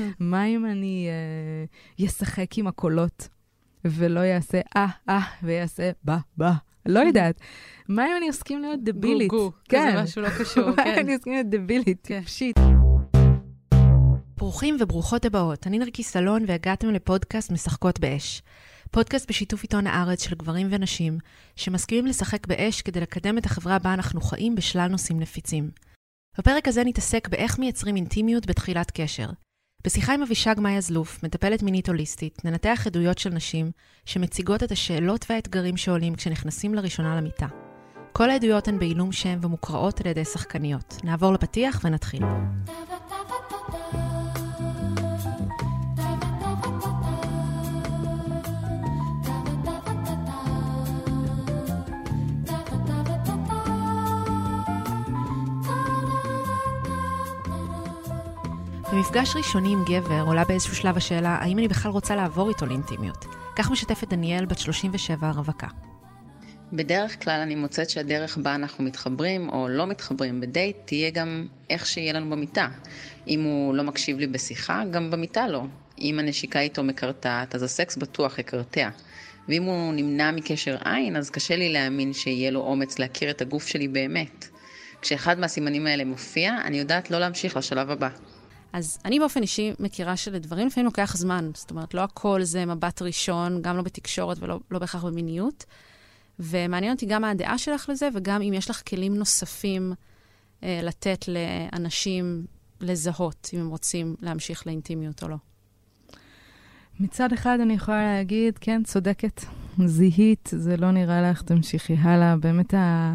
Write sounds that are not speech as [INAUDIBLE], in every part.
[LAUGHS] מה אם אני אשחק uh, עם הקולות ולא יעשה אה, אה, ויעשה בה, בה? לא [LAUGHS] יודעת. מה אם אני אסכים להיות דבילית? גו, גו, כן. כזה משהו לא [LAUGHS] קשור, כן. מה אם אני אסכים להיות דבילית, טיפשית? ברוכים וברוכות הבאות, אני נרקי סלון והגעתם לפודקאסט משחקות באש. פודקאסט בשיתוף עיתון הארץ של גברים ונשים, שמסכימים לשחק באש כדי לקדם את החברה בה אנחנו חיים בשלל נושאים נפיצים. בפרק הזה נתעסק באיך מייצרים אינטימיות בתחילת קשר. בשיחה עם אבישג מאיה זלוף, מטפלת מינית הוליסטית, ננתח עדויות של נשים שמציגות את השאלות והאתגרים שעולים כשנכנסים לראשונה למיטה. כל העדויות הן בעילום שם ומוקראות על ידי שחקניות. נעבור לפתיח ונתחיל. במפגש ראשוני עם גבר עולה באיזשהו שלב השאלה האם אני בכלל רוצה לעבור איתו לאינטימיות. כך משתפת דניאל, בת 37, רווקה. בדרך כלל אני מוצאת שהדרך בה אנחנו מתחברים או לא מתחברים בדייט תהיה גם איך שיהיה לנו במיטה. אם הוא לא מקשיב לי בשיחה, גם במיטה לא. אם הנשיקה איתו מקרטעת, אז הסקס בטוח יקרטע. ואם הוא נמנע מקשר עין, אז קשה לי להאמין שיהיה לו אומץ להכיר את הגוף שלי באמת. כשאחד מהסימנים האלה מופיע, אני יודעת לא להמשיך לשלב הבא. אז אני באופן אישי מכירה שלדברים לפעמים לוקח זמן. זאת אומרת, לא הכל זה מבט ראשון, גם לא בתקשורת ולא לא בהכרח במיניות. ומעניין אותי גם מה הדעה שלך לזה, וגם אם יש לך כלים נוספים אה, לתת לאנשים לזהות, אם הם רוצים להמשיך לאינטימיות או לא. מצד אחד אני יכולה להגיד, כן, צודקת, זיהית, זה לא נראה לך, תמשיכי הלאה. באמת ה...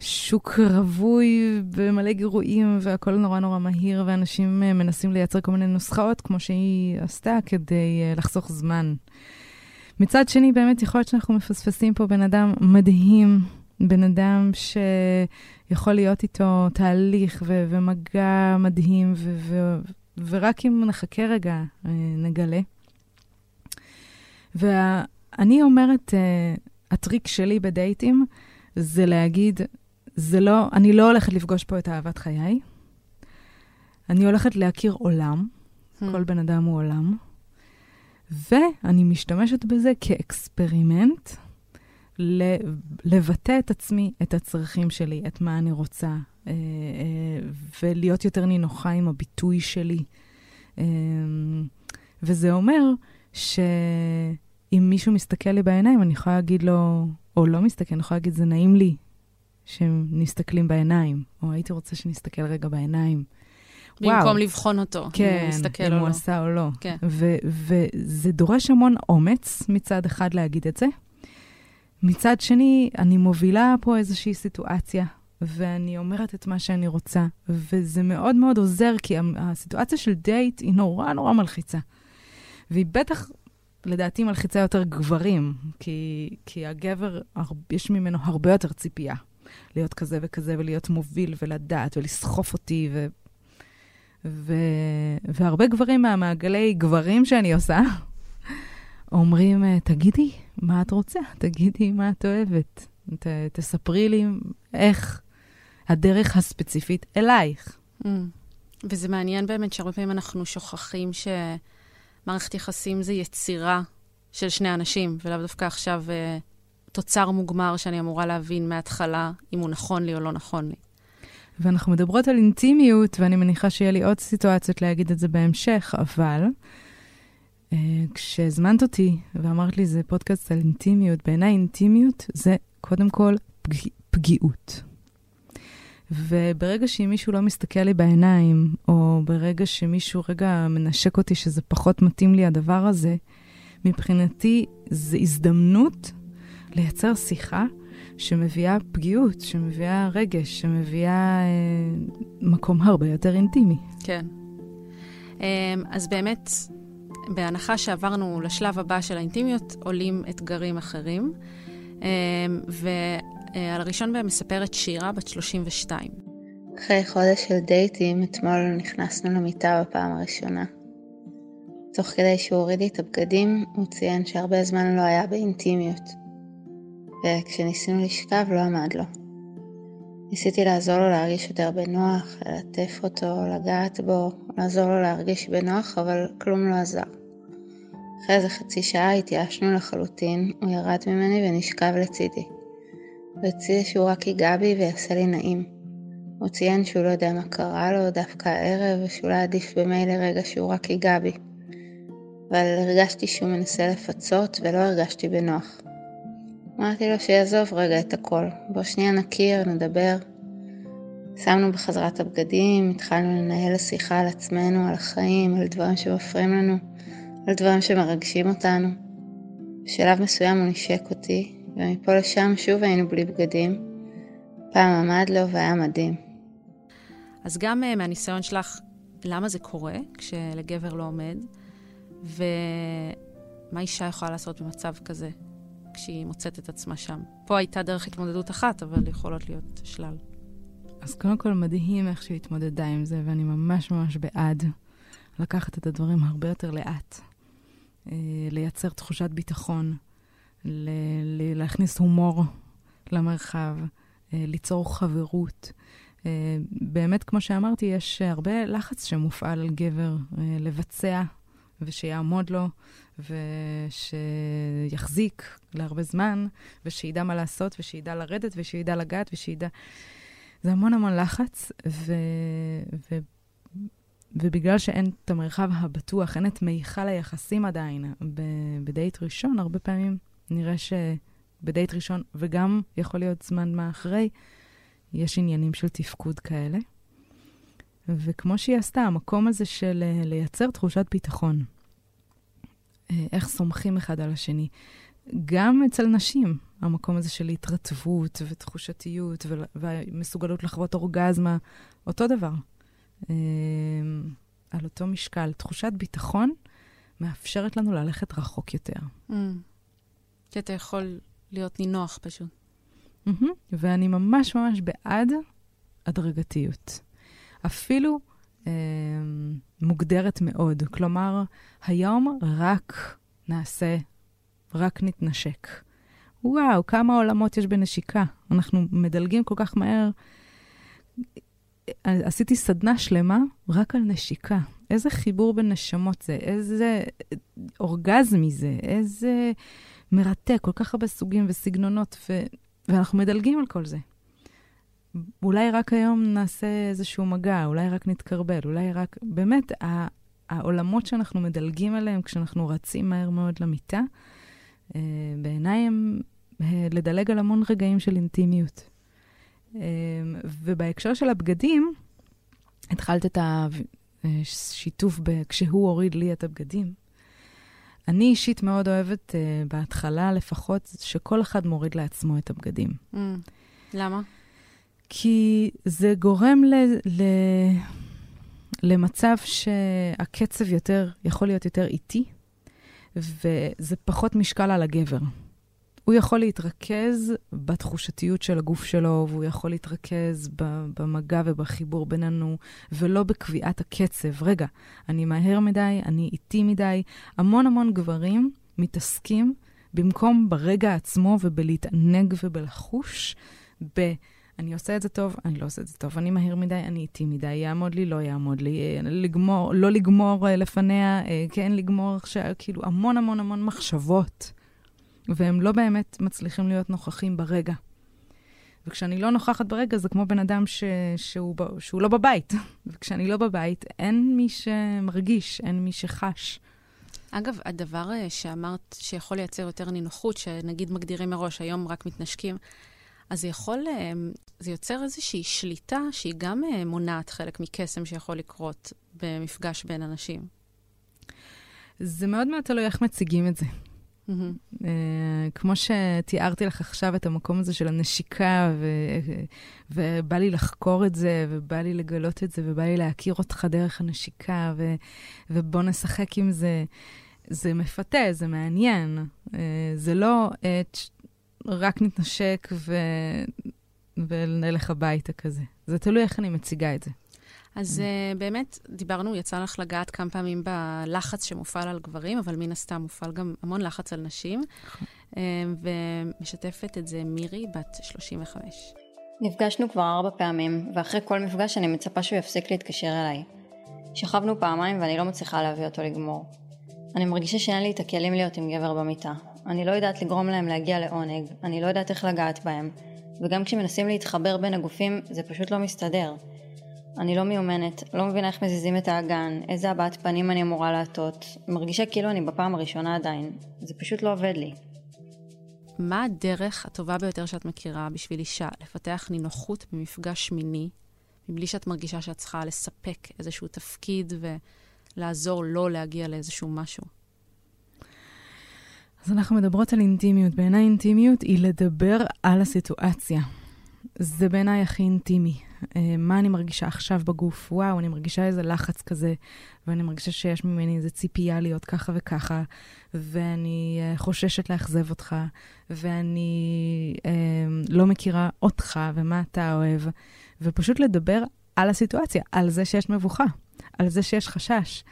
שוק רווי ומלא גירויים, והכל נורא נורא מהיר, ואנשים אה, מנסים לייצר כל מיני נוסחאות, כמו שהיא עשתה, כדי אה, לחסוך זמן. מצד שני, באמת יכול להיות שאנחנו מפספסים פה בן אדם מדהים, בן אדם שיכול להיות איתו תהליך ו- ומגע מדהים, ו- ו- ורק אם נחכה רגע, אה, נגלה. ואני אומרת, הטריק שלי בדייטים זה להגיד, זה לא, אני לא הולכת לפגוש פה את אהבת חיי. אני הולכת להכיר עולם, hmm. כל בן אדם הוא עולם, ואני משתמשת בזה כאקספרימנט לבטא את עצמי, את הצרכים שלי, את מה אני רוצה, אה, אה, ולהיות יותר נינוחה עם הביטוי שלי. אה, וזה אומר שאם מישהו מסתכל לי בעיניים, אני יכולה להגיד לו, או לא מסתכל, אני יכולה להגיד, זה נעים לי שהם מסתכלים בעיניים, או הייתי רוצה שנסתכל רגע בעיניים. במקום וואו. לבחון אותו, כן, אם הוא מסתכל או לא. כן, אם הוא עשה או לא. כן. וזה דורש המון אומץ מצד אחד להגיד את זה. מצד שני, אני מובילה פה איזושהי סיטואציה, ואני אומרת את מה שאני רוצה, וזה מאוד מאוד עוזר, כי הסיטואציה של דייט היא נורא נורא מלחיצה. והיא בטח, לדעתי, מלחיצה יותר גברים, כי, כי הגבר, יש ממנו הרבה יותר ציפייה. להיות כזה וכזה, ולהיות מוביל, ולדעת, ולסחוף אותי, ו... ו... והרבה גברים מהמעגלי גברים שאני עושה, [LAUGHS] אומרים, תגידי, מה את רוצה? תגידי מה את אוהבת. ת... תספרי לי איך הדרך הספציפית אלייך. Mm. וזה מעניין באמת שהרבה פעמים אנחנו שוכחים שמערכת יחסים זה יצירה של שני אנשים, ולאו דווקא עכשיו... Uh... תוצר מוגמר שאני אמורה להבין מההתחלה אם הוא נכון לי או לא נכון לי. ואנחנו מדברות על אינטימיות, ואני מניחה שיהיה לי עוד סיטואציות להגיד את זה בהמשך, אבל uh, כשהזמנת אותי ואמרת לי, זה פודקאסט על אינטימיות, בעיניי אינטימיות זה קודם כל פג... פגיעות. וברגע שאם מישהו לא מסתכל לי בעיניים, או ברגע שמישהו רגע מנשק אותי שזה פחות מתאים לי הדבר הזה, מבחינתי זו הזדמנות לייצר שיחה שמביאה פגיעות, שמביאה רגש, שמביאה אה, מקום הרבה יותר אינטימי. כן. אה, אז באמת, בהנחה שעברנו לשלב הבא של האינטימיות, עולים אתגרים אחרים. אה, ועל הראשון בהם מספרת שירה, בת 32. אחרי חודש של דייטים, אתמול נכנסנו למיטה בפעם הראשונה. תוך כדי שהוא הוריד לי את הבגדים, הוא ציין שהרבה זמן לא היה באינטימיות. וכשניסינו לשכב לא עמד לו. ניסיתי לעזור לו להרגיש יותר בנוח, ללטף אותו, לגעת בו, לעזור לו להרגיש בנוח, אבל כלום לא עזר. אחרי איזה חצי שעה התייאשנו לחלוטין, הוא ירד ממני ונשכב לצידי. הוא הציע שהוא רק ייגע בי ויעשה לי נעים. הוא ציין שהוא לא יודע מה קרה לו דווקא הערב, ושאולי עדיף במילא רגע שהוא רק ייגע בי. אבל הרגשתי שהוא מנסה לפצות ולא הרגשתי בנוח. אמרתי לו שיעזוב רגע את הכל, בוא שנייה נכיר, נדבר. שמנו בחזרה את הבגדים, התחלנו לנהל שיחה על עצמנו, על החיים, על דברים שמפריעים לנו, על דברים שמרגשים אותנו. בשלב מסוים הוא נשק אותי, ומפה לשם שוב היינו בלי בגדים. פעם עמד לו והיה מדהים. אז גם uh, מהניסיון שלך, למה זה קורה כשלגבר לא עומד, ומה אישה יכולה לעשות במצב כזה, כשהיא מוצאת את עצמה שם. פה הייתה דרך התמודדות אחת, אבל יכולות להיות שלל. אז קודם כל מדהים איך שהיא התמודדה עם זה, ואני ממש ממש בעד לקחת את הדברים הרבה יותר לאט. אה, לייצר תחושת ביטחון, להכניס הומור למרחב, אה, ליצור חברות. אה, באמת, כמו שאמרתי, יש הרבה לחץ שמופעל על גבר לבצע ושיעמוד לו, ושיחזיק להרבה זמן, ושידע מה לעשות, ושידע לרדת, ושידע לגעת, ושידע... זה המון המון לחץ, ו... ו... ובגלל שאין את המרחב הבטוח, אין את מיכל היחסים עדיין ב... בדייט ראשון, הרבה פעמים נראה שבדייט ראשון, וגם יכול להיות זמן מה אחרי, יש עניינים של תפקוד כאלה. וכמו שהיא עשתה, המקום הזה של אה, לייצר תחושת ביטחון, אה, איך סומכים אחד על השני. גם אצל נשים, המקום הזה של התרטבות ותחושתיות ומסוגלות לחוות אורגזמה, אותו דבר. אה, על אותו משקל. תחושת ביטחון מאפשרת לנו ללכת רחוק יותר. Mm. כי אתה יכול להיות נינוח פשוט. Mm-hmm. ואני ממש ממש בעד הדרגתיות. אפילו אה, מוגדרת מאוד. כלומר, היום רק נעשה, רק נתנשק. וואו, כמה עולמות יש בנשיקה. אנחנו מדלגים כל כך מהר. עשיתי סדנה שלמה רק על נשיקה. איזה חיבור בין נשמות זה, איזה אורגזמי זה, איזה מרתק, כל כך הרבה סוגים וסגנונות, ו... ואנחנו מדלגים על כל זה. אולי רק היום נעשה איזשהו מגע, אולי רק נתקרבל, אולי רק... באמת, העולמות שאנחנו מדלגים עליהם כשאנחנו רצים מהר מאוד למיטה, אה, בעיניי הם אה, לדלג על המון רגעים של אינטימיות. אה, ובהקשר של הבגדים, התחלת את השיתוף כשהוא הוריד לי את הבגדים. אני אישית מאוד אוהבת, בהתחלה לפחות, שכל אחד מוריד לעצמו את הבגדים. Mm, למה? כי זה גורם ל... ל... למצב שהקצב יותר, יכול להיות יותר איטי, וזה פחות משקל על הגבר. הוא יכול להתרכז בתחושתיות של הגוף שלו, והוא יכול להתרכז במגע ובחיבור בינינו, ולא בקביעת הקצב. רגע, אני מהר מדי, אני איטי מדי. המון המון גברים מתעסקים, במקום ברגע עצמו ובלהתענג ובלחוש, ב... אני עושה את זה טוב, אני לא עושה את זה טוב, אני מהיר מדי, אני איטי מדי, יעמוד לי, לא יעמוד לי, אה, לגמור, לא לגמור אה, לפניה, אה, כן לגמור עכשיו, כאילו המון המון המון מחשבות, והם לא באמת מצליחים להיות נוכחים ברגע. וכשאני לא נוכחת ברגע, זה כמו בן אדם ש... שהוא, ב... שהוא לא בבית. [LAUGHS] וכשאני לא בבית, אין מי שמרגיש, אין מי שחש. אגב, הדבר שאמרת שיכול לייצר יותר נינוחות, שנגיד מגדירים מראש, היום רק מתנשקים, אז זה יכול, אה, זה יוצר איזושהי שליטה שהיא גם אה, מונעת חלק מקסם שיכול לקרות במפגש בין אנשים. זה מאוד מאוד תלוי איך מציגים את זה. Mm-hmm. Uh, כמו שתיארתי לך עכשיו את המקום הזה של הנשיקה, ו- ובא לי לחקור את זה, ובא לי לגלות את זה, ובא לי להכיר אותך דרך הנשיקה, ו- ובוא נשחק עם זה. זה מפתה, זה מעניין. Uh, זה לא uh, רק נתנשק ו... ונלך הביתה כזה. זה תלוי איך אני מציגה את זה. אז uh, באמת, דיברנו, יצא לך לגעת כמה פעמים בלחץ שמופעל על גברים, אבל מן הסתם מופעל גם המון לחץ על נשים. Uh, ומשתפת את זה מירי, בת 35. נפגשנו כבר ארבע פעמים, ואחרי כל מפגש אני מצפה שהוא יפסיק להתקשר אליי. שכבנו פעמיים ואני לא מצליחה להביא אותו לגמור. אני מרגישה שאין לי את הכלים להיות עם גבר במיטה. אני לא יודעת לגרום להם להגיע לעונג, אני לא יודעת איך לגעת בהם, וגם כשמנסים להתחבר בין הגופים זה פשוט לא מסתדר. אני לא מיומנת, לא מבינה איך מזיזים את האגן, איזה הבעת פנים אני אמורה לעטות, מרגישה כאילו אני בפעם הראשונה עדיין. זה פשוט לא עובד לי. מה הדרך הטובה ביותר שאת מכירה בשביל אישה לפתח נינוחות במפגש מיני, מבלי שאת מרגישה שאת צריכה לספק איזשהו תפקיד ולעזור לו להגיע לאיזשהו משהו? אז אנחנו מדברות על אינטימיות. בעיניי אינטימיות היא לדבר על הסיטואציה. זה בעיניי הכי אינטימי. אה, מה אני מרגישה עכשיו בגוף? וואו, אני מרגישה איזה לחץ כזה, ואני מרגישה שיש ממני איזה ציפייה להיות ככה וככה, ואני אה, חוששת לאכזב אותך, ואני אה, לא מכירה אותך ומה אתה אוהב, ופשוט לדבר על הסיטואציה, על זה שיש מבוכה, על זה שיש חשש.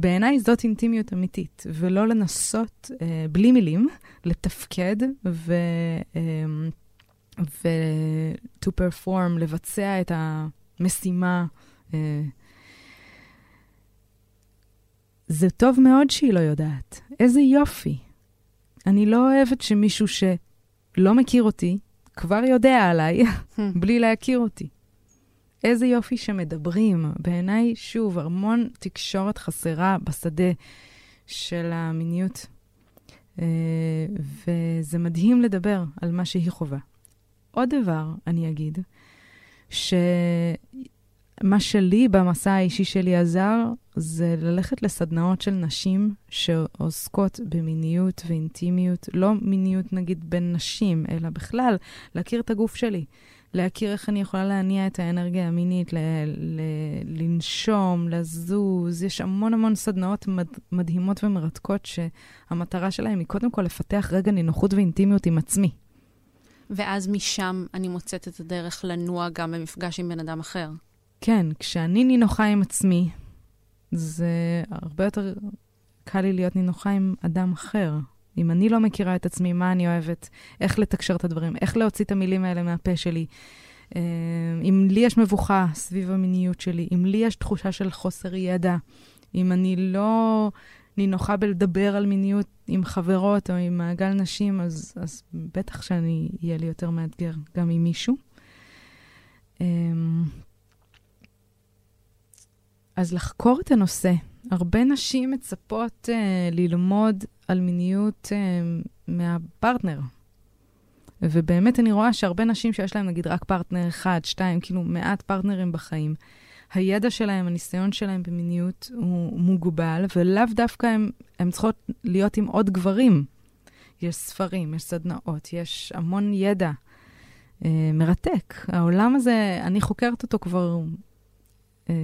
בעיניי זאת אינטימיות אמיתית, ולא לנסות, אה, בלי מילים, לתפקד ו... אה, ו-to perform, לבצע את המשימה. אה, זה טוב מאוד שהיא לא יודעת. איזה יופי. אני לא אוהבת שמישהו שלא מכיר אותי, כבר יודע עליי, [LAUGHS] בלי להכיר אותי. איזה יופי שמדברים. בעיניי, שוב, המון תקשורת חסרה בשדה של המיניות. אה, וזה מדהים לדבר על מה שהיא חווה. עוד דבר אני אגיד, שמה שלי במסע האישי שלי עזר, זה ללכת לסדנאות של נשים שעוסקות במיניות ואינטימיות, לא מיניות נגיד בין נשים, אלא בכלל, להכיר את הגוף שלי. להכיר איך אני יכולה להניע את האנרגיה המינית, ל- ל- לנשום, לזוז. יש המון המון סדנאות מד- מדהימות ומרתקות שהמטרה שלהן היא קודם כל לפתח רגע נינוחות ואינטימיות עם עצמי. ואז משם אני מוצאת את הדרך לנוע גם במפגש עם בן אדם אחר. כן, כשאני נינוחה עם עצמי, זה הרבה יותר קל לי להיות נינוחה עם אדם אחר. אם אני לא מכירה את עצמי, מה אני אוהבת, איך לתקשר את הדברים, איך להוציא את המילים האלה מהפה שלי. אה, אם לי יש מבוכה סביב המיניות שלי, אם לי יש תחושה של חוסר ידע, אם אני לא נינוחה בלדבר על מיניות עם חברות או עם מעגל נשים, אז, אז בטח שאני, יהיה לי יותר מאתגר גם עם מישהו. אמ, אז לחקור את הנושא. הרבה נשים מצפות uh, ללמוד על מיניות uh, מהפרטנר. ובאמת אני רואה שהרבה נשים שיש להן נגיד רק פרטנר אחד, שתיים, כאילו מעט פרטנרים בחיים, הידע שלהם, הניסיון שלהם במיניות הוא מוגבל, ולאו דווקא הם, הם צריכות להיות עם עוד גברים. יש ספרים, יש סדנאות, יש המון ידע אה, מרתק. העולם הזה, אני חוקרת אותו כבר אה,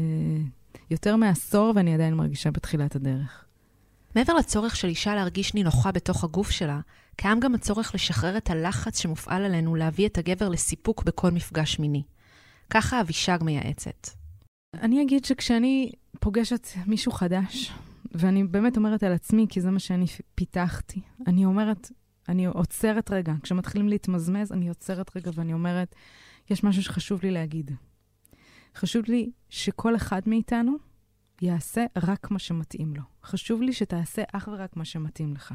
יותר מעשור, ואני עדיין מרגישה בתחילת הדרך. מעבר לצורך של אישה להרגיש נינוחה בתוך הגוף שלה, קיים גם הצורך לשחרר את הלחץ שמופעל עלינו להביא את הגבר לסיפוק בכל מפגש מיני. ככה אבישג מייעצת. אני אגיד שכשאני פוגשת מישהו חדש, ואני באמת אומרת על עצמי, כי זה מה שאני פיתחתי, אני אומרת, אני עוצרת רגע. כשמתחילים להתמזמז, אני עוצרת רגע ואני אומרת, יש משהו שחשוב לי להגיד. חשוב לי שכל אחד מאיתנו יעשה רק מה שמתאים לו. חשוב לי שתעשה אך ורק מה שמתאים לך.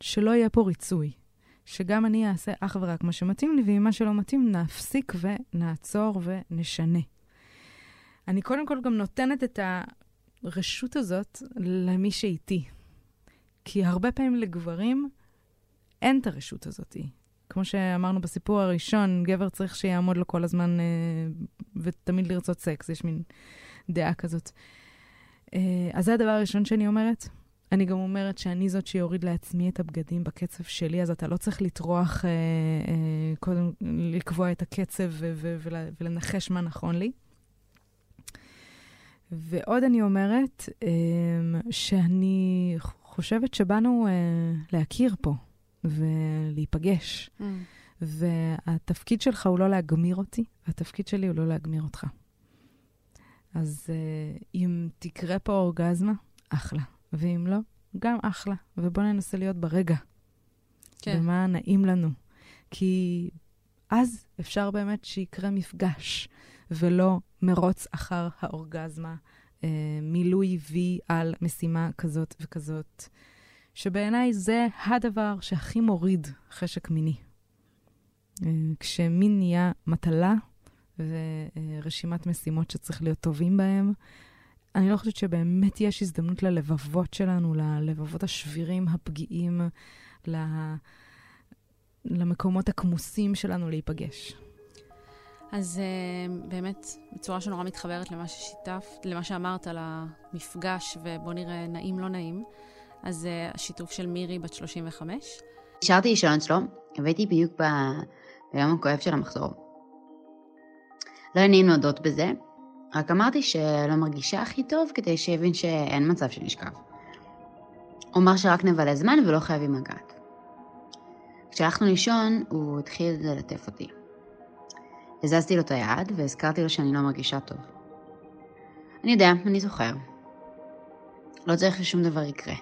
שלא יהיה פה ריצוי. שגם אני אעשה אך ורק מה שמתאים לי, ואם מה שלא מתאים, נפסיק ונעצור ונשנה. אני קודם כל גם נותנת את הרשות הזאת למי שאיתי. כי הרבה פעמים לגברים אין את הרשות הזאת. כמו שאמרנו בסיפור הראשון, גבר צריך שיעמוד לו כל הזמן אה, ותמיד לרצות סקס, יש מין דעה כזאת. אה, אז זה הדבר הראשון שאני אומרת. אני גם אומרת שאני זאת שיוריד לעצמי את הבגדים בקצב שלי, אז אתה לא צריך לטרוח אה, אה, קודם, לקבוע את הקצב ולנחש מה נכון לי. ועוד אני אומרת אמ, שאני חושבת שבאנו אה, להכיר פה ולהיפגש. Mm. והתפקיד שלך הוא לא להגמיר אותי, והתפקיד שלי הוא לא להגמיר אותך. אז uh, אם תקרה פה אורגזמה, אחלה. ואם לא, גם אחלה. ובואו ננסה להיות ברגע. כן. במה נעים לנו. כי אז אפשר באמת שיקרה מפגש, ולא מרוץ אחר האורגזמה, אה, מילוי וי על משימה כזאת וכזאת, שבעיניי זה הדבר שהכי מוריד חשק מיני. אה, כשמין נהיה מטלה ורשימת משימות שצריך להיות טובים בהם, אני לא חושבת שבאמת יש הזדמנות ללבבות שלנו, ללבבות השבירים, הפגיעים, למקומות הכמוסים שלנו להיפגש. אז uh, באמת, בצורה שנורא מתחברת למה ששיתפת, למה שאמרת על המפגש, ובוא נראה נעים לא נעים, אז uh, השיתוף של מירי בת 35. נשארתי לישון אצלו, הבאתי בדיוק ב... ביום הכואב של המחזור. לא היה נעים להודות בזה, רק אמרתי שלא מרגישה הכי טוב כדי שיבין שאין מצב שנשכב. הוא אמר שרק נבלה זמן ולא חייבים לגעת. כשהלכנו לישון, הוא התחיל ללטף אותי. הזזתי לו את היד והזכרתי לו שאני לא מרגישה טוב. אני יודע, אני זוכר. לא צריך ששום דבר יקרה.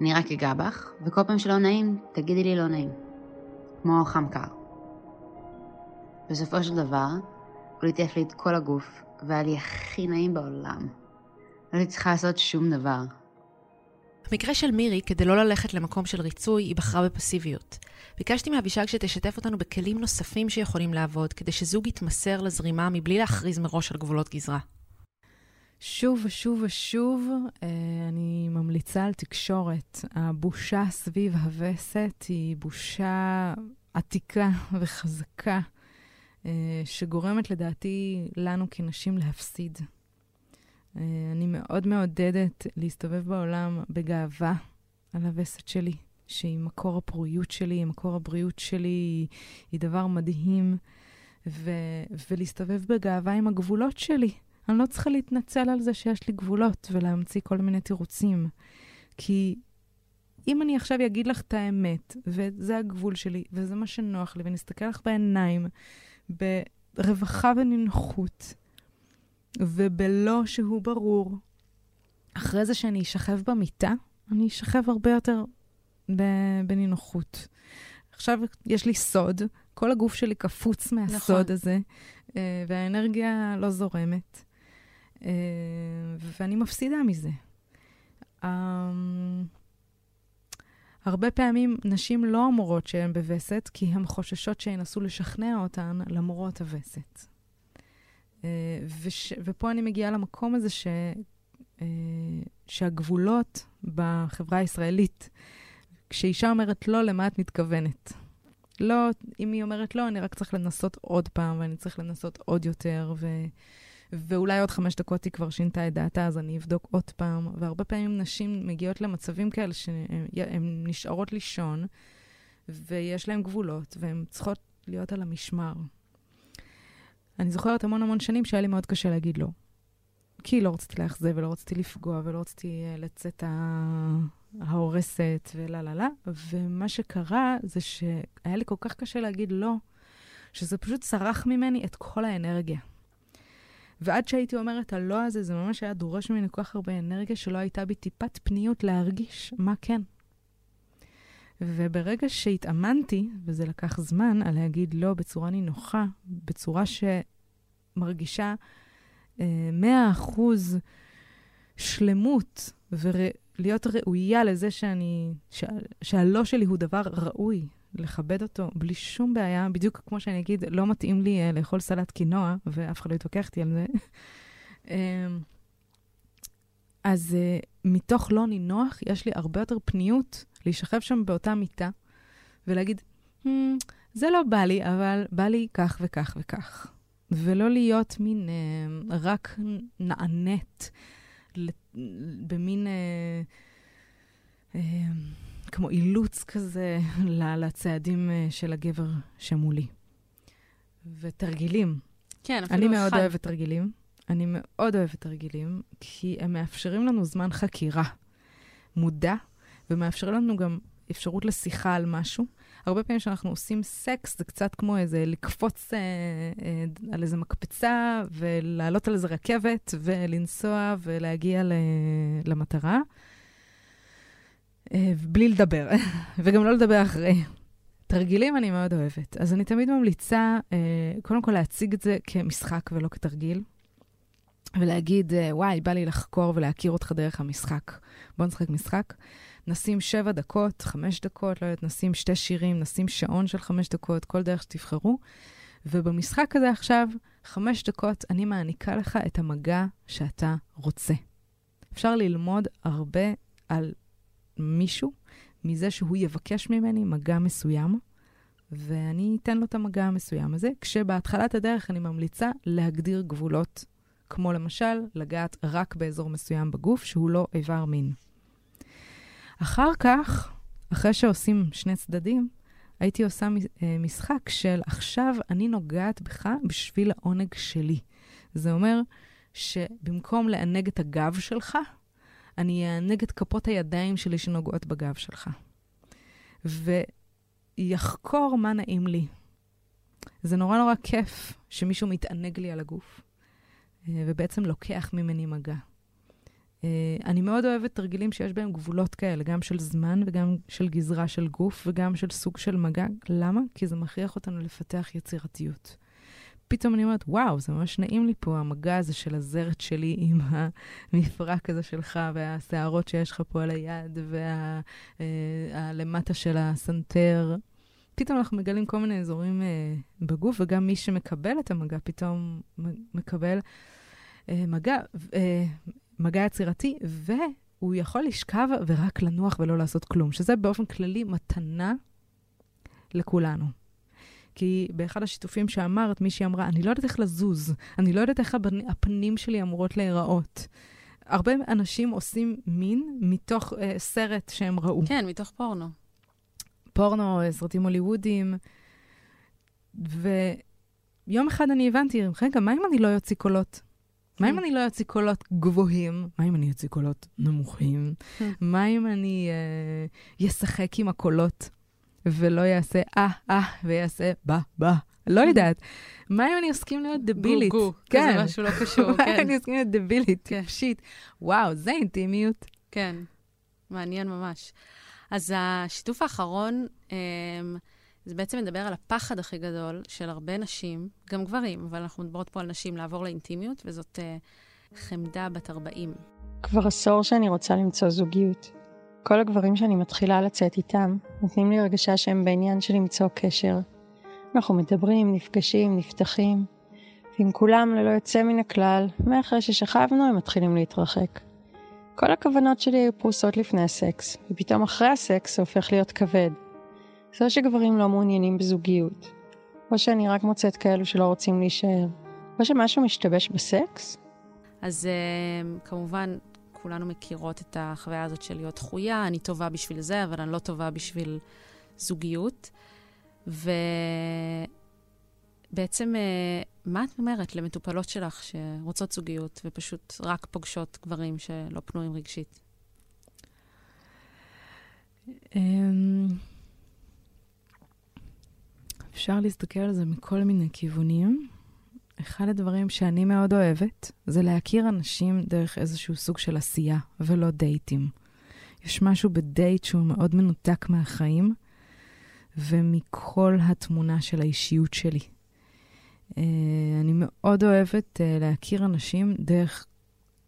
אני רק אגע בך, וכל פעם שלא נעים, תגידי לי לא נעים. כמו חם קר. בסופו של דבר, הוא ליטף לי את כל הגוף, והיה לי הכי נעים בעולם. לא הייתי צריכה לעשות שום דבר. במקרה של מירי, כדי לא ללכת למקום של ריצוי, היא בחרה בפסיביות. ביקשתי מאבישג שתשתף אותנו בכלים נוספים שיכולים לעבוד, כדי שזוג יתמסר לזרימה מבלי להכריז מראש על גבולות גזרה. שוב ושוב ושוב, אה, אני ממליצה על תקשורת. הבושה סביב הווסת היא בושה עתיקה [LAUGHS] וחזקה, אה, שגורמת לדעתי לנו כנשים להפסיד. אה, אני מאוד מעודדת להסתובב בעולם בגאווה על הווסת שלי, שהיא מקור הפוריות שלי, מקור הבריאות שלי, היא, דבר מדהים, ו, ולהסתובב בגאווה עם הגבולות שלי. אני לא צריכה להתנצל על זה שיש לי גבולות ולהמציא כל מיני תירוצים. כי אם אני עכשיו אגיד לך את האמת, וזה הגבול שלי, וזה מה שנוח לי, ונסתכל לך בעיניים, ברווחה ונינוחות, ובלא שהוא ברור. אחרי זה שאני אשכב במיטה, אני אשכב הרבה יותר בנינוחות. עכשיו יש לי סוד, כל הגוף שלי קפוץ מהסוד נכון. הזה, אה, והאנרגיה לא זורמת, ואני מפסידה מזה. אמ, הרבה פעמים נשים לא אמורות שהן בווסת, כי הן חוששות שינסו לשכנע אותן למרות הווסת. אה, וש, ופה אני מגיעה למקום הזה ש, אה, שהגבולות בחברה הישראלית, כשאישה אומרת לא, למה את מתכוונת? לא, אם היא אומרת לא, אני רק צריך לנסות עוד פעם, ואני צריך לנסות עוד יותר, ו, ואולי עוד חמש דקות היא כבר שינתה את דעתה, אז אני אבדוק עוד פעם. והרבה פעמים נשים מגיעות למצבים כאלה שהן נשארות לישון, ויש להן גבולות, והן צריכות להיות על המשמר. אני זוכרת המון המון שנים שהיה לי מאוד קשה להגיד לא. כי לא רציתי לאכזב ולא רציתי לפגוע ולא רציתי uh, לצאת ההורסת ולה לה לה. ומה שקרה זה שהיה לי כל כך קשה להגיד לא, שזה פשוט צרח ממני את כל האנרגיה. ועד שהייתי אומרת הלא הזה, זה ממש היה דורש ממני כל כך הרבה אנרגיה שלא הייתה בי טיפת פניות להרגיש מה כן. וברגע שהתאמנתי, וזה לקח זמן, על להגיד לא בצורה נינוחה, בצורה שמרגישה אה, מאה אחוז שלמות, ולהיות ראויה לזה שאני, שה, שהלא שלי הוא דבר ראוי, לכבד אותו בלי שום בעיה, בדיוק כמו שאני אגיד, לא מתאים לי uh, לאכול סלט קינוע, ואף אחד לא יתווכח איתי על זה. uh, [LAUGHS] אז uh, מתוך לא נינוח, יש לי הרבה יותר פניות להישכב שם באותה מיטה ולהגיד, hmm, זה לא בא לי, אבל בא לי כך וכך וכך. ולא להיות מין uh, רק נענית במין... Uh, uh, כמו אילוץ כזה [LAUGHS] לצעדים uh, של הגבר שמולי. ותרגילים. כן, אפילו אחד. אני מאוד אוהבת תרגילים. אני מאוד אוהבת תרגילים, כי הם מאפשרים לנו זמן חקירה מודע, ומאפשרים לנו גם אפשרות לשיחה על משהו. הרבה פעמים כשאנחנו עושים סקס, זה קצת כמו איזה לקפוץ אה, אה, על איזה מקפצה ולעלות על איזה רכבת ולנסוע ולהגיע ל, למטרה, אה, בלי לדבר, [LAUGHS] וגם לא לדבר אחרי. תרגילים אני מאוד אוהבת. אז אני תמיד ממליצה, אה, קודם כל להציג את זה כמשחק ולא כתרגיל, ולהגיד, אה, וואי, בא לי לחקור ולהכיר אותך דרך המשחק. בוא נשחק משחק. נשים שבע דקות, חמש דקות, לא יודעת, נשים שתי שירים, נשים שעון של חמש דקות, כל דרך שתבחרו. ובמשחק הזה עכשיו, חמש דקות, אני מעניקה לך את המגע שאתה רוצה. אפשר ללמוד הרבה על מישהו מזה שהוא יבקש ממני מגע מסוים, ואני אתן לו את המגע המסוים הזה, כשבהתחלת הדרך אני ממליצה להגדיר גבולות, כמו למשל לגעת רק באזור מסוים בגוף שהוא לא איבר מין. אחר כך, אחרי שעושים שני צדדים, הייתי עושה אה, משחק של עכשיו אני נוגעת בך בשביל העונג שלי. זה אומר שבמקום לענג את הגב שלך, אני אענג את כפות הידיים שלי שנוגעות בגב שלך. ויחקור מה נעים לי. זה נורא נורא כיף שמישהו מתענג לי על הגוף, אה, ובעצם לוקח ממני מגע. אה, אני מאוד אוהבת תרגילים שיש בהם גבולות כאלה, גם של זמן וגם של גזרה של גוף וגם של סוג של מגע. למה? כי זה מכריח אותנו לפתח יצירתיות. פתאום אני אומרת, וואו, זה ממש נעים לי פה, המגע הזה של הזרת שלי עם המפרק הזה שלך, והשערות שיש לך פה על היד, והלמטה אה, של הסנטר. פתאום אנחנו מגלים כל מיני אזורים אה, בגוף, וגם מי שמקבל את המגע פתאום מקבל אה, מגע, אה, מגע יצירתי, והוא יכול לשכב ורק לנוח ולא לעשות כלום, שזה באופן כללי מתנה לכולנו. כי באחד השיתופים שאמרת, מישהי אמרה, אני לא יודעת איך לזוז, אני לא יודעת איך הפנים שלי אמורות להיראות. הרבה אנשים עושים מין מתוך uh, סרט שהם ראו. כן, מתוך פורנו. פורנו, סרטים הוליוודיים. ויום אחד אני הבנתי, רגע, מה אם אני לא אוציא קולות? מה אם כן. אני לא אוציא קולות גבוהים? מה אם אני אוציא קולות נמוכים? כן. מה אם אני אשחק uh, עם הקולות ולא יעשה אה, אה, ויעשה בה, בה. לא יודעת. מה אם אני אסכים להיות דבילית? גו, גו, כן. כזה משהו לא קשור, כן. [LAUGHS] מה אם אני אסכים להיות דבילית, טיפשית? כן. וואו, זה אינטימיות. כן, מעניין ממש. אז השיתוף האחרון, אמ, זה בעצם מדבר על הפחד הכי גדול של הרבה נשים, גם גברים, אבל אנחנו מדברות פה על נשים לעבור לאינטימיות, וזאת uh, חמדה בת 40. כבר עשור שאני רוצה למצוא זוגיות. כל הגברים שאני מתחילה לצאת איתם, נותנים לי הרגשה שהם בעניין של למצוא קשר. אנחנו מדברים, נפגשים, נפתחים, ועם כולם ללא יוצא מן הכלל, מאחרי ששכבנו הם מתחילים להתרחק. כל הכוונות שלי היו פרוסות לפני הסקס, ופתאום אחרי הסקס זה הופך להיות כבד. זה או שגברים לא מעוניינים בזוגיות, או שאני רק מוצאת כאלו שלא רוצים להישאר, או שמשהו משתבש בסקס. אז uh, כמובן, כולנו מכירות את החוויה הזאת של להיות דחויה, אני טובה בשביל זה, אבל אני לא טובה בשביל זוגיות. ובעצם, אה, מה את אומרת למטופלות שלך שרוצות זוגיות ופשוט רק פוגשות גברים שלא פנויים רגשית? אמ, אפשר להסתכל על זה מכל מיני כיוונים. אחד הדברים שאני מאוד אוהבת זה להכיר אנשים דרך איזשהו סוג של עשייה, ולא דייטים. יש משהו בדייט שהוא מאוד מנותק מהחיים ומכל התמונה של האישיות שלי. Uh, אני מאוד אוהבת uh, להכיר אנשים דרך,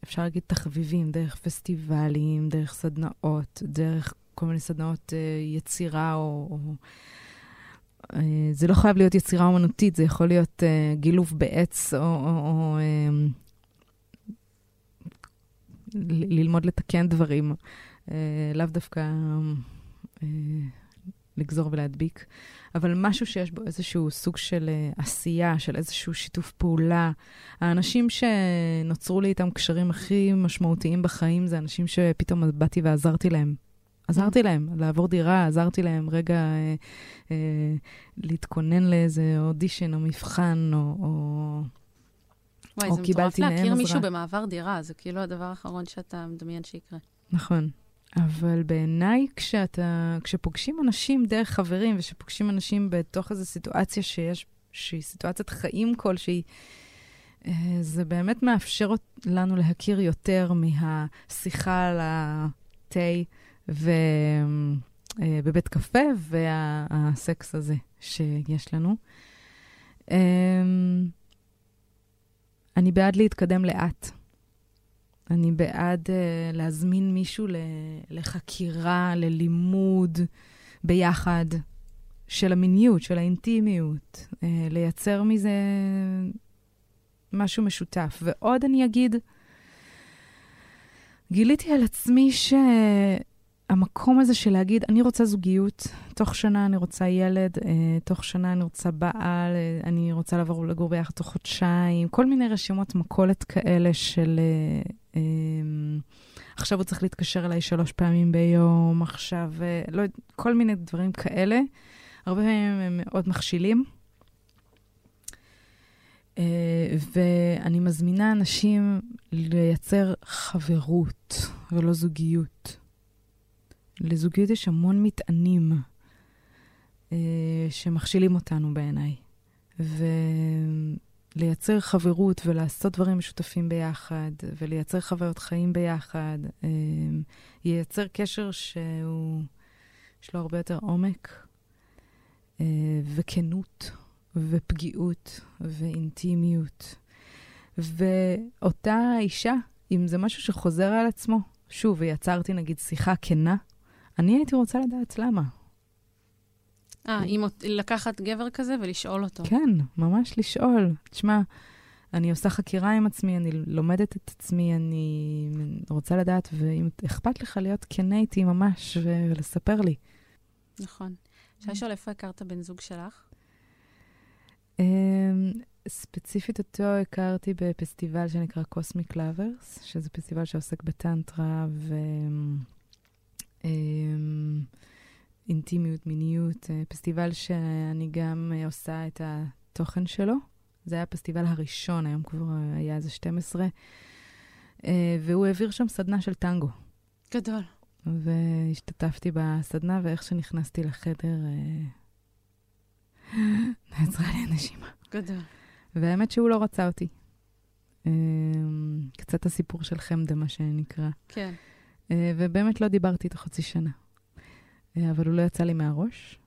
אפשר להגיד תחביבים, דרך פסטיבלים, דרך סדנאות, דרך כל מיני סדנאות uh, יצירה או... או זה לא חייב להיות יצירה אומנותית, זה יכול להיות uh, גילוף בעץ או, או, או um, ללמוד לתקן דברים, לאו דווקא לגזור ולהדביק, אבל משהו שיש בו איזשהו סוג של עשייה, של איזשהו שיתוף פעולה. האנשים שנוצרו לי איתם קשרים הכי משמעותיים בחיים זה אנשים שפתאום באתי ועזרתי להם. עזרתי להם לעבור דירה, עזרתי להם רגע אה, אה, להתכונן לאיזה אודישן או מבחן, או, או, וואי, או זה מטורף להכיר מישהו במעבר דירה, זה כאילו הדבר האחרון שאתה מדמיין שיקרה. נכון. אבל בעיניי, כשאתה, כשפוגשים אנשים דרך חברים, ושפוגשים אנשים בתוך איזו סיטואציה שיש, שהיא סיטואציית חיים כלשהי, אה, זה באמת מאפשר לנו להכיר יותר מהשיחה על התה. ו... אה, קפה, והסקס הזה שיש לנו. אה, אני בעד להתקדם לאט. אני בעד uh, להזמין מישהו לחקירה, ללימוד ביחד של המיניות, של האינטימיות, uh, לייצר מזה משהו משותף. ועוד אני אגיד, גיליתי על עצמי שהמקום הזה של להגיד, אני רוצה זוגיות, תוך שנה אני רוצה ילד, אה, תוך שנה אני רוצה בעל, אה, אני רוצה לעבור לגור ביחד תוך חודשיים, כל מיני רשימות מכולת כאלה של... אה, אה, עכשיו הוא צריך להתקשר אליי שלוש פעמים ביום, עכשיו, אה, לא, כל מיני דברים כאלה. הרבה פעמים הם מאוד מכשילים. אה, ואני מזמינה אנשים לייצר חברות ולא זוגיות. לזוגיות יש המון מטענים אה, שמכשילים אותנו בעיניי. ולייצר חברות ולעשות דברים משותפים ביחד, ולייצר חוויות חיים ביחד, אה, ייצר קשר שהוא, יש לו הרבה יותר עומק וכנות. ופגיעות ואינטימיות. ואותה אישה, אם זה משהו שחוזר על עצמו, שוב, ויצרתי נגיד שיחה כנה, אני הייתי רוצה לדעת למה. אה, אם לקחת גבר כזה ולשאול אותו. כן, ממש לשאול. תשמע, אני עושה חקירה עם עצמי, אני לומדת את עצמי, אני רוצה לדעת, ואם אכפת לך להיות כנה איתי ממש ולספר לי. נכון. אפשר לשאול איפה הכרת בן זוג שלך? Um, ספציפית אותו הכרתי בפסטיבל שנקרא קוסמיק לאברס, שזה פסטיבל שעוסק בטנטרה ואינטימיות, um, מיניות, uh, פסטיבל שאני גם uh, עושה את התוכן שלו. זה היה הפסטיבל הראשון, היום כבר היה איזה 12, uh, והוא העביר שם סדנה של טנגו. גדול. והשתתפתי בסדנה, ואיך שנכנסתי לחדר... [LAUGHS] נעצרה לי הנשימה. גדול. והאמת שהוא לא רצה אותי. אמ, קצת הסיפור של חמדה, מה שנקרא. כן. אה, ובאמת לא דיברתי איתו חצי שנה. אה, אבל הוא לא יצא לי מהראש,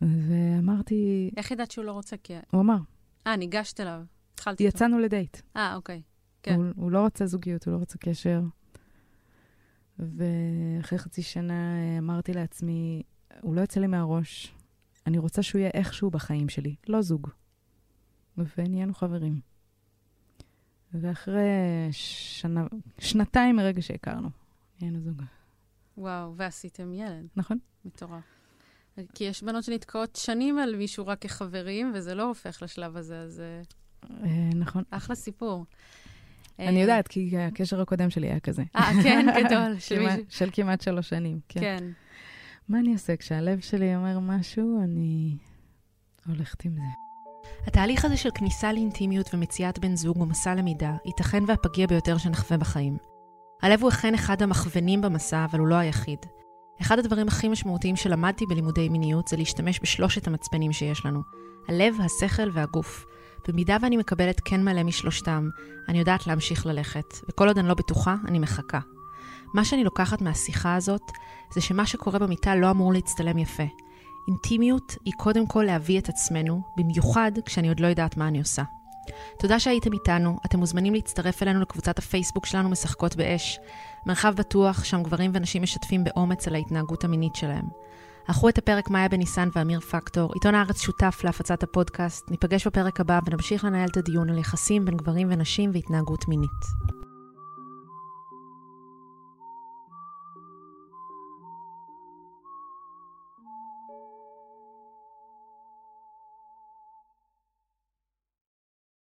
ואמרתי... איך ידעת שהוא לא רוצה? כי... הוא אמר. אה, ניגשת אליו. התחלתי איתו. יצאנו לדייט. אה, אוקיי. כן. הוא, הוא לא רוצה זוגיות, הוא לא רוצה קשר. ואחרי חצי שנה אה, אמרתי לעצמי, הוא לא יצא לי מהראש, אני רוצה שהוא יהיה איכשהו בחיים שלי, לא זוג. ונהיינו חברים. ואחרי שנה, שנתיים מרגע שהכרנו, נהיינו זוג. וואו, ועשיתם ילד. נכון. מטורף. כי יש בנות שנתקעות שנים על מישהו רק כחברים, וזה לא הופך לשלב הזה, אז... אה, נכון. אחלה סיפור. אני אה, יודעת, כי הקשר הקודם שלי היה כזה. אה, כן, [LAUGHS] גדול. של כמעט שלוש שנים, כן. כן. מה אני עושה? כשהלב שלי אומר משהו, אני הולכת עם זה. התהליך הזה של כניסה לאינטימיות ומציאת בן זוג הוא מסע למידה, ייתכן והפגיע ביותר שנחווה בחיים. הלב הוא אכן אחד המכוונים במסע, אבל הוא לא היחיד. אחד הדברים הכי משמעותיים שלמדתי בלימודי מיניות זה להשתמש בשלושת המצפנים שיש לנו. הלב, השכל והגוף. במידה ואני מקבלת כן מלא משלושתם, אני יודעת להמשיך ללכת, וכל עוד אני לא בטוחה, אני מחכה. מה שאני לוקחת מהשיחה הזאת, זה שמה שקורה במיטה לא אמור להצטלם יפה. אינטימיות היא קודם כל להביא את עצמנו, במיוחד כשאני עוד לא יודעת מה אני עושה. תודה שהייתם איתנו, אתם מוזמנים להצטרף אלינו לקבוצת הפייסבוק שלנו משחקות באש. מרחב בטוח, שם גברים ונשים משתפים באומץ על ההתנהגות המינית שלהם. ערכו את הפרק מאיה בניסן ואמיר פקטור, עיתון הארץ שותף להפצת הפודקאסט, ניפגש בפרק הבא ונמשיך לנהל את הדיון על יחסים בין גברים ונשים והתנהגות מינית.